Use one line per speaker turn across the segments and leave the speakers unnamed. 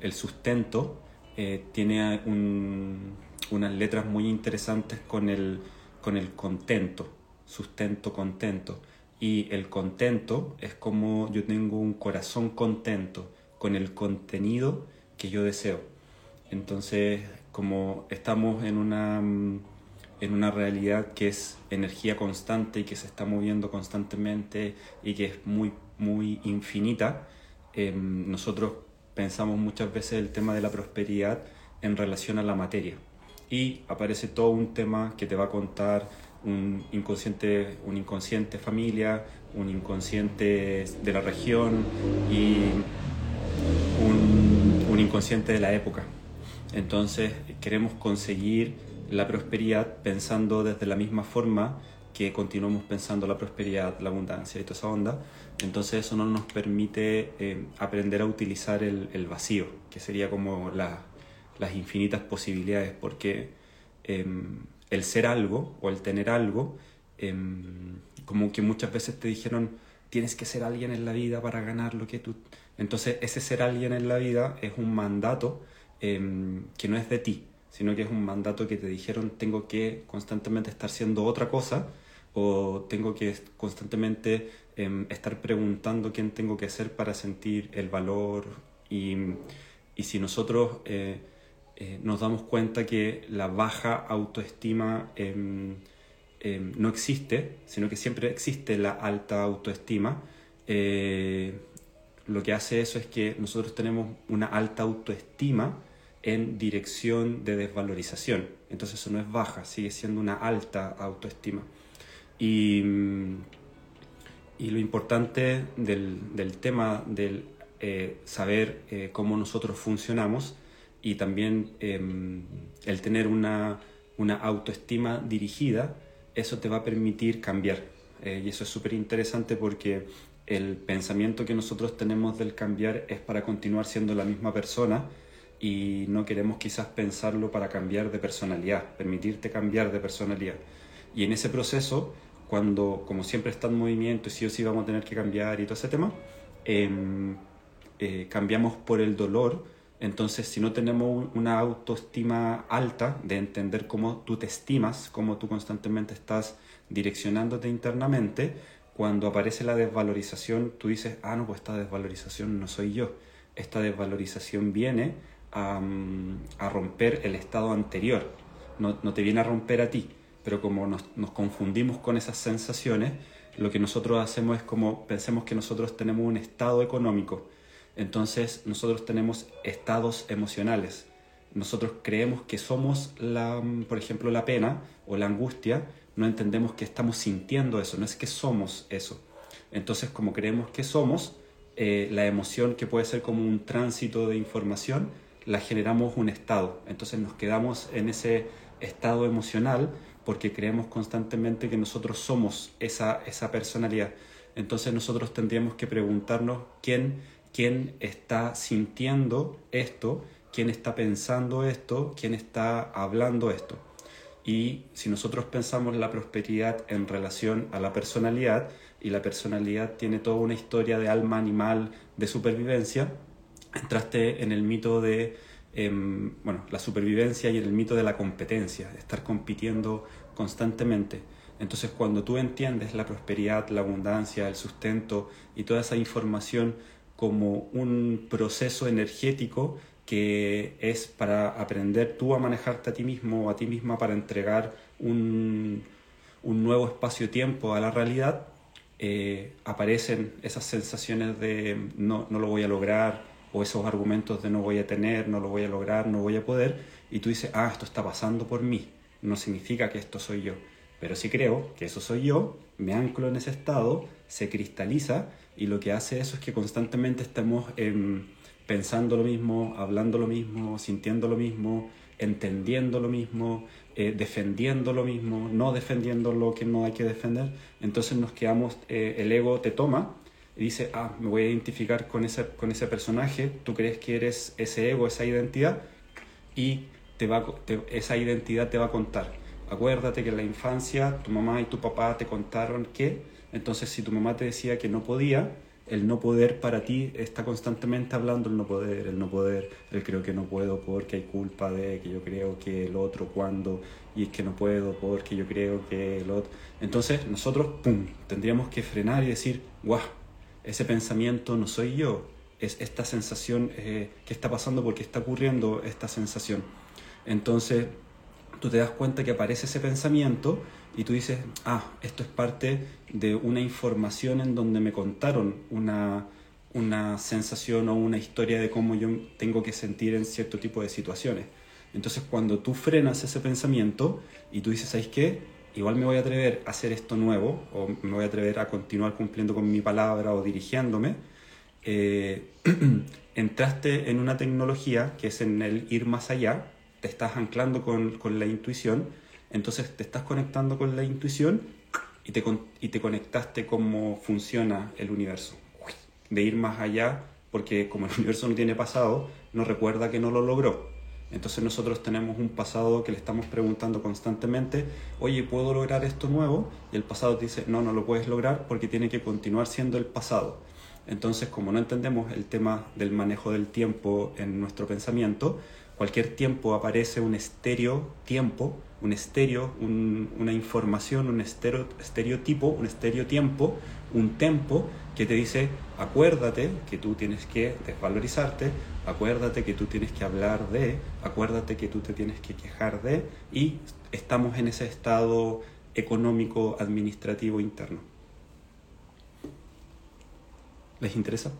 el, sustento eh, tiene unas letras muy interesantes con el, con el contento, sustento, contento. Y el contento es como yo tengo un corazón contento con el contenido que yo deseo. Entonces, como estamos en una, en una realidad que es energía constante y que se está moviendo constantemente y que es muy, muy infinita, em, nosotros pensamos muchas veces el tema de la prosperidad en relación a la materia. Y aparece todo un tema que te va a contar un inconsciente, un inconsciente familia, un inconsciente de la región y un, un inconsciente de la época. Entonces queremos conseguir la prosperidad pensando desde la misma forma que continuamos pensando la prosperidad, la abundancia y toda esa onda. Entonces eso no nos permite eh, aprender a utilizar el, el, vacío, que sería como la, las infinitas posibilidades, porque em, el ser algo o el tener algo, em, como que muchas veces te dijeron, tienes que ser alguien en la vida para ganar lo que tú... Entonces ese ser alguien en la vida es un mandato em, que no es de ti, sino que es un mandato que te dijeron tengo que constantemente estar siendo otra cosa o tengo que constantemente em, estar preguntando quién tengo que ser para sentir el valor. Y, y si nosotros eh, eh, nos damos cuenta que la baja autoestima em, em, no existe, sino que siempre existe la alta autoestima, eh, lo que hace eso es que nosotros tenemos una alta autoestima en dirección de desvalorización. Entonces eso no es baja, sigue siendo una alta autoestima. Y, y lo importante del, del tema del eh, saber eh, cómo nosotros funcionamos y también em, el tener una, una, autoestima dirigida, eso te va a permitir cambiar. Eh, y eso es súper interesante porque el pensamiento que nosotros tenemos del cambiar es para continuar siendo la misma persona, y no queremos quizás pensarlo para cambiar de personalidad, permitirte cambiar de personalidad. Y en ese proceso, cuando como siempre está en movimiento y sí o sí vamos a tener que cambiar y todo ese tema, em, eh, cambiamos por el dolor. Entonces, si no tenemos una autoestima alta de entender cómo tú te estimas, cómo tú constantemente estás direccionándote internamente, cuando aparece la desvalorización, tú dices, ah, no, pues esta desvalorización no soy yo. Esta desvalorización viene a, romper el estado anterior. No, te viene a romper a ti, pero como nos, confundimos con esas sensaciones, lo que nosotros hacemos es como pensemos que nosotros tenemos un estado económico. Entonces nosotros tenemos estados emocionales. Nosotros creemos que somos, la, por ejemplo, la pena o la angustia, no entendemos que estamos sintiendo eso, no es que somos eso. Entonces, como creemos que somos, eh, la emoción que puede ser como un tránsito de información, la generamos un estado. Entonces nos quedamos en ese estado emocional porque creemos constantemente que nosotros somos esa, esa personalidad. Entonces nosotros tendríamos que preguntarnos quién, quién está sintiendo esto, quién está pensando esto, quién está hablando esto. Y si nosotros pensamos la prosperidad en relación a la personalidad, y la personalidad tiene toda una historia de alma animal, de supervivencia, entraste en el mito de em, bueno, la supervivencia y en el mito de la competencia, de estar compitiendo constantemente. Entonces cuando tú entiendes la prosperidad, la abundancia, el sustento y toda esa información como un proceso energético que es para aprender tú a manejarte a ti mismo o a ti misma para entregar un, un nuevo espacio-tiempo a la realidad, eh, aparecen esas sensaciones de no, no lo voy a lograr, o esos argumentos de no voy a tener, no lo voy a lograr, no voy a poder, y tú dices, ah, esto está pasando por mí, no significa que esto soy yo. Pero si creo que eso soy yo, me anclo en ese estado, se cristaliza y lo que hace eso es que constantemente estemos em, pensando lo mismo, hablando lo mismo, sintiendo lo mismo, entendiendo lo mismo, eh, defendiendo lo mismo, no defendiendo lo que no hay que defender. Entonces nos quedamos, eh, el ego te toma y dice, ah, me voy a identificar con ese, con ese personaje, tú crees que eres ese ego, esa identidad, y te va, esa identidad te va a contar. Acuérdate que en la infancia tu mamá y tu papá te contaron que, entonces si tu mamá te decía que no podía, el no poder para ti está constantemente hablando el no poder, el no poder, el creo que no puedo porque hay culpa de que yo creo que el otro cuando y es que no puedo porque yo creo que el otro. Entonces nosotros, ¡pum!, tendríamos que frenar y decir, guau, ese pensamiento no soy yo, es esta sensación eh, que está pasando porque está ocurriendo esta sensación. Entonces tú te das cuenta que aparece ese pensamiento y tú dices, ah, esto es parte de una información en donde me contaron una, una sensación o una historia de cómo yo tengo que sentir en cierto tipo de situaciones. Entonces cuando tú frenas ese pensamiento y tú dices, ¿sabes qué? Igual me voy a atrever a hacer esto nuevo o me voy a atrever a continuar cumpliendo con mi palabra o dirigiéndome, eh, entraste en una tecnología que es en el ir más allá, te estás anclando con, con la intuición entonces te estás conectando con la intuición y te, y te conectaste cómo funciona el universo. De ir más allá, porque como el universo no tiene pasado, no recuerda que no lo logró. Entonces nosotros tenemos un pasado que le estamos preguntando constantemente, oye, ¿puedo lograr esto nuevo? Y el pasado dice, no, no lo puedes lograr porque tiene que continuar siendo el pasado. Entonces, como no entendemos el tema del manejo del tiempo en nuestro pensamiento, cualquier tiempo aparece un estéreo tiempo, un estéreo, una información, un estéreo, estereotipo, un estereotiempo, un tempo que te dice, acuérdate que tú tienes que desvalorizarte, acuérdate que tú tienes que hablar de, acuérdate que tú te tienes que quejar de, y estamos en ese estado económico administrativo interno. ¿Les interesa?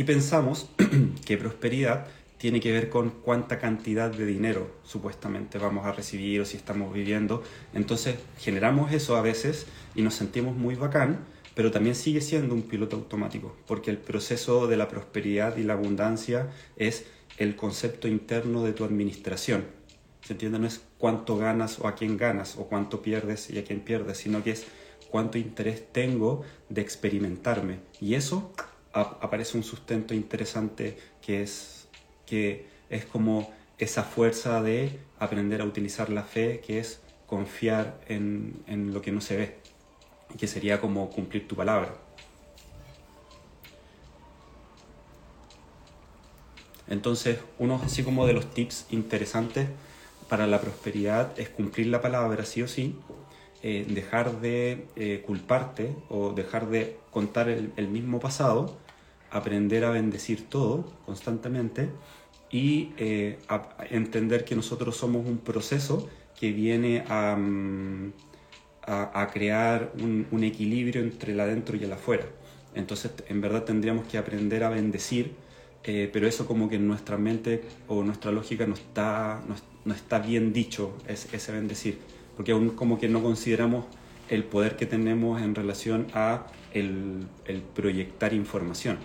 Y pensamos que prosperidad tiene que ver con cuánta cantidad de dinero supuestamente vamos a recibir o si estamos viviendo. Entonces generamos eso a veces y nos sentimos muy bacán, pero también sigue siendo un piloto automático, porque el proceso de la prosperidad y la abundancia es el concepto interno de tu administración. ¿Se entiende? No es cuánto ganas o a quién ganas, o cuánto pierdes y a quién pierdes, sino que es cuánto interés tengo de experimentarme. Y eso aparece un sustento interesante que es, que es como esa fuerza de aprender a utilizar la fe, que es confiar en, en lo que no se ve, que sería como cumplir tu palabra. Entonces, uno así como de los tips interesantes para la prosperidad es cumplir la palabra sí o sí, eh, dejar de eh, culparte o dejar de contar el, mismo pasado, aprender a bendecir todo constantemente y eh, entender que nosotros somos un proceso que viene a, mm, a, crear un, equilibrio entre el adentro y el afuera. Entonces, en verdad tendríamos que aprender a bendecir, pero eso como que en nuestra mente o nuestra lógica no está, no, está bien dicho, es, ese bendecir porque aún como que no consideramos el poder que tenemos en relación a el, proyectar información.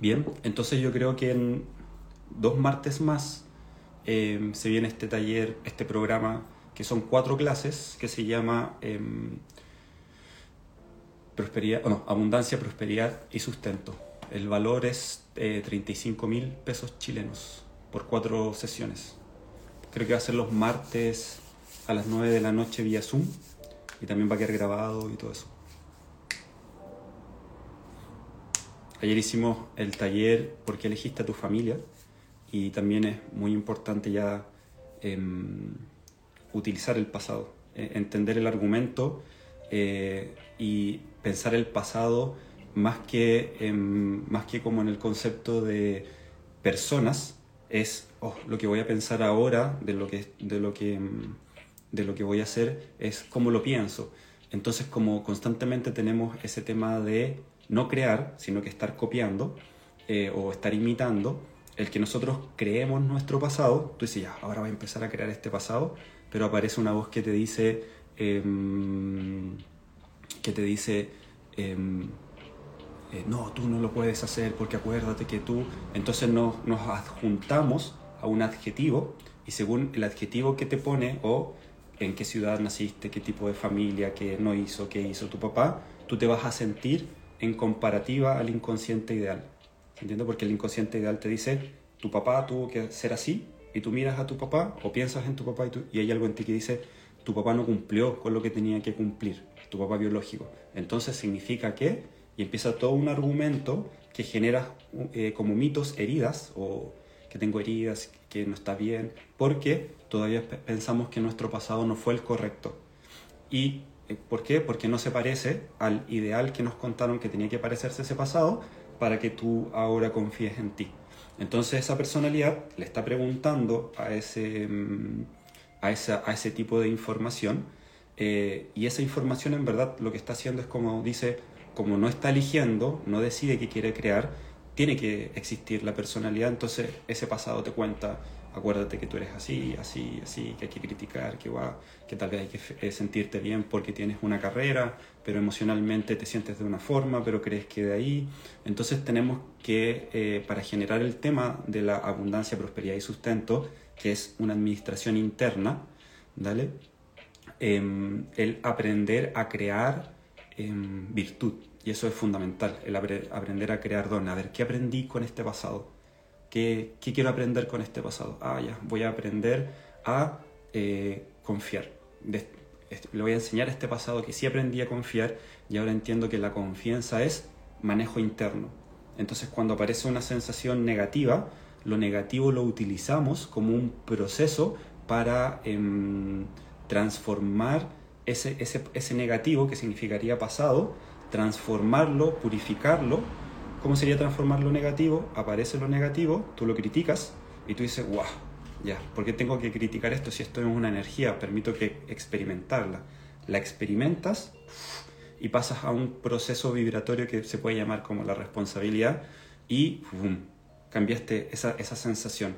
Bien, entonces yo creo que en dos martes más em, se viene este taller, este programa, que son cuatro clases, que se llama em, prosperidad, Abundancia, Prosperidad y Sustento. El valor es 35 mil pesos chilenos por cuatro sesiones. Creo que va a ser los martes a las 9 de la noche vía Zoom y también va a quedar grabado y todo eso. Ayer hicimos el taller ¿Por qué elegiste a tu familia? Y también es muy importante ya em, utilizar el pasado, e, entender el argumento eh, y pensar el pasado más que, más que como en el concepto de personas, es oh, lo que voy a pensar ahora de lo que, de lo que, de lo que voy a hacer, es cómo lo pienso. Entonces, como constantemente tenemos ese tema de no crear, sino que estar copiando eh, o estar imitando, el que nosotros creemos nuestro pasado, tú dices, ya, ahora voy a empezar a crear este pasado, pero aparece una voz que te dice, em, que te dice, em, eh, no, tú no lo puedes hacer porque acuérdate que tú, entonces nos, adjuntamos a un adjetivo y según el adjetivo que te pone o en qué ciudad naciste, qué tipo de familia, qué no hizo, qué hizo tu papá, tú te vas a sentir en comparativa al inconsciente ideal. ¿Entiendes? Porque el inconsciente ideal te dice, tu papá tuvo que ser así, y tú miras a tu papá o piensas en tu papá y, y hay algo en ti que dice, tu papá no cumplió con lo que tenía que cumplir, tu papá biológico. Entonces significa que, y empieza todo un argumento que genera eh, como mitos heridas o que tengo heridas, que no está bien, porque todavía pensamos que nuestro pasado no fue el correcto. ¿Y eh, por qué? Porque no se parece al ideal que nos contaron que tenía que parecerse ese pasado para que tú ahora confíes en ti. Entonces esa personalidad le está preguntando a ese, mm, a esa, a ese tipo de información eh, y esa información en verdad lo que está haciendo es como dice, como no está eligiendo, no decide qué quiere crear, tiene que existir la personalidad, entonces ese pasado te cuenta, acuérdate que tú eres así, así, así, que hay que criticar, que, va, que tal vez hay que eh, sentirte bien porque tienes una carrera, pero emocionalmente te sientes de una forma, pero crees que de ahí. Entonces tenemos que, eh, para generar el tema de la abundancia, prosperidad y sustento, que es una administración interna, ¿dale? Em, el aprender a crear em, virtud. Y eso es fundamental, el aprender a crear don. A ver, ¿qué aprendí con este pasado? ¿Qué, ¿Qué, quiero aprender con este pasado? Ah, ya, voy a aprender a eh, confiar. le voy a enseñar este pasado que sí aprendí a confiar y ahora entiendo que la confianza es manejo interno. Entonces cuando aparece una sensación negativa, lo negativo lo utilizamos como un proceso para em, transformar ese, ese, ese negativo que significaría pasado transformarlo, purificarlo. ¿Cómo sería transformar lo negativo? Aparece lo negativo, tú lo criticas y tú dices, wow, ya, ¿por qué tengo que criticar esto si esto es una energía? Permito que experimentarla. La experimentas y pasas a un proceso vibratorio que se puede llamar como la responsabilidad y cambiaste esa, esa sensación.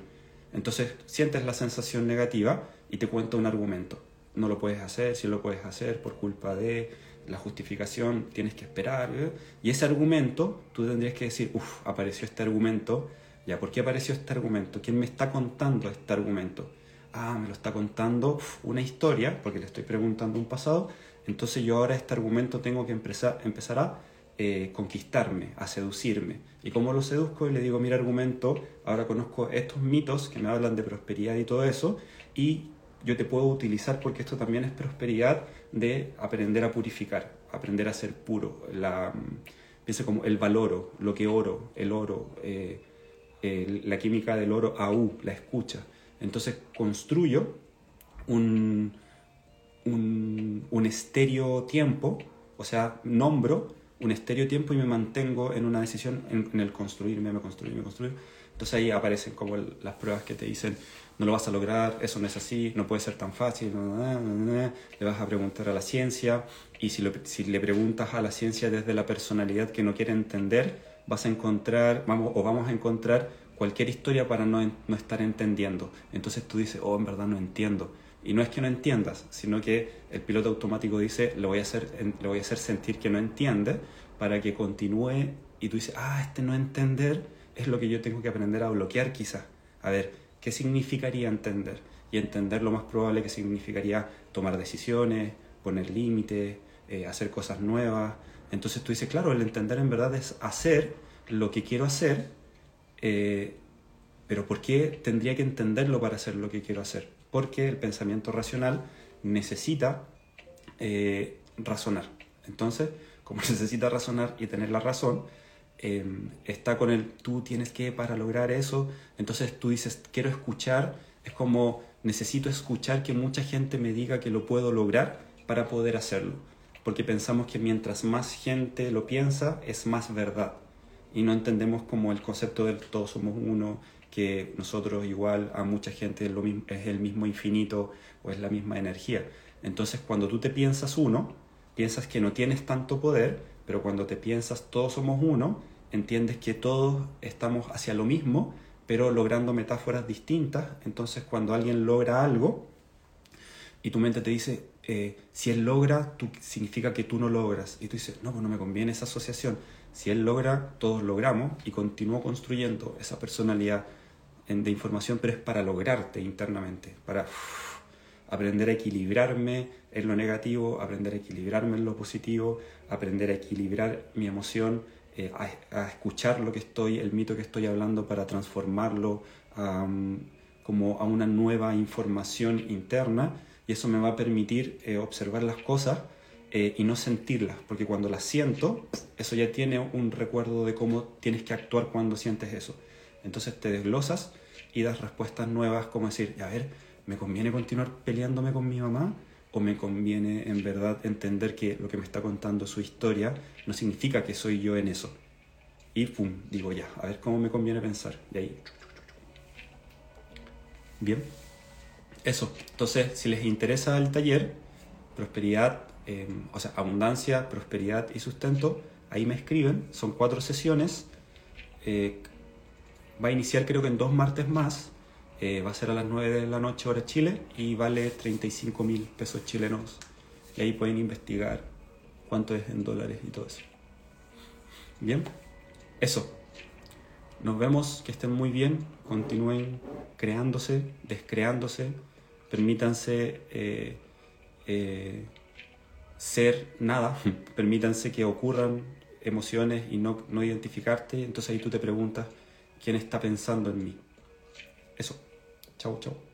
Entonces sientes la sensación negativa y te cuenta un argumento. No lo puedes hacer, si lo puedes hacer por culpa de, la justificación tienes que esperar. ¿eh? Y ese argumento, tú tendrías que decir, uff, apareció este argumento. Ya, ¿por qué apareció este argumento? ¿Quién me está contando este argumento? Ah, me lo está contando una historia, porque le estoy preguntando un pasado. Entonces yo ahora este argumento tengo que empezar, empezar a eh, conquistarme, a seducirme. ¿Y cómo lo seduzco? Y le digo, mira argumento, ahora conozco estos mitos que me hablan de prosperidad y todo eso, y yo te puedo utilizar porque esto también es prosperidad de aprender a purificar, aprender a ser puro. La, piensa como el valoro, lo que oro, el oro, eh, la química del oro, AU, la escucha. Entonces construyo un, un, un estéreo tiempo, o sea, nombro un estéreo tiempo y me mantengo en una decisión en, el construirme, me construir, me construir. Entonces ahí aparecen como las pruebas que te dicen, no lo vas a lograr, eso no es así, no puede ser tan fácil, le vas a preguntar a la ciencia y si, si, le preguntas a la ciencia desde la personalidad que no quiere entender, vas a encontrar, vamos, o vamos a encontrar cualquier historia para no, no estar entendiendo. Entonces tú dices, oh, en verdad no entiendo. Y no es que no entiendas, sino que el piloto automático dice, le voy a hacer, le voy a hacer sentir que no entiende para que continúe y tú dices, ah, este no entender es lo que yo tengo que aprender a bloquear quizás. A ver, ¿Qué significaría entender? Y entender lo más probable que significaría tomar decisiones, poner límites, eh, hacer cosas nuevas. Entonces tú dices, claro, el entender en verdad es hacer lo que quiero hacer, eh, pero ¿por qué tendría que entenderlo para hacer lo que quiero hacer? Porque el pensamiento racional necesita eh, razonar. Entonces, como necesita razonar y tener la razón, Em, está con el tú tienes que para lograr eso, entonces tú dices quiero escuchar, es como necesito escuchar que mucha gente me diga que lo puedo lograr para poder hacerlo, porque pensamos que mientras más gente lo piensa es más verdad. Y no entendemos como el concepto del todos somos uno, que nosotros igual a mucha gente es, lo mismo, es el mismo infinito o es la misma energía. Entonces cuando tú te piensas uno, piensas que no tienes tanto poder, pero cuando te piensas todos somos uno, entiendes que todos estamos hacia lo mismo, pero logrando metáforas distintas. Entonces, cuando alguien logra algo y tu mente te dice, eh, si él logra, tú, significa que tú no logras. Y tú dices, no, pues no me conviene esa asociación. Si él logra, todos logramos y continúo construyendo esa personalidad de información, pero es para lograrte internamente, para aprender a equilibrarme en lo negativo, aprender a equilibrarme en lo positivo, aprender a equilibrar mi emoción eh, a, escuchar lo que estoy, el mito que estoy hablando para transformarlo como a una nueva información interna y eso me va a permitir eh, observar las cosas eh, y no sentirlas, porque cuando las siento, eso ya tiene un recuerdo de cómo tienes que actuar cuando sientes eso. Entonces te desglosas y das respuestas nuevas como decir, a ver, ¿me conviene continuar peleándome con mi mamá? ¿O me conviene en verdad entender que lo que me está contando su historia no significa que soy yo en eso? Y pum, digo ya, a ver cómo me conviene pensar. De ahí. Bien. Eso. Entonces, si les interesa el taller, prosperidad, em, o sea, abundancia, prosperidad y sustento, ahí me escriben. Son cuatro sesiones. Eh, va a iniciar creo que en dos martes más. Eh, va a ser a las 9 de la noche hora Chile y vale 35 mil pesos chilenos. Y ahí pueden investigar cuánto es en dólares y todo eso. Bien, eso. Nos vemos, que estén muy bien, continúen creándose, descreándose, permítanse eh, eh, ser nada, permítanse que ocurran emociones y no, no identificarte, entonces ahí tú te preguntas quién está pensando en mí. Eso. Chau, chau.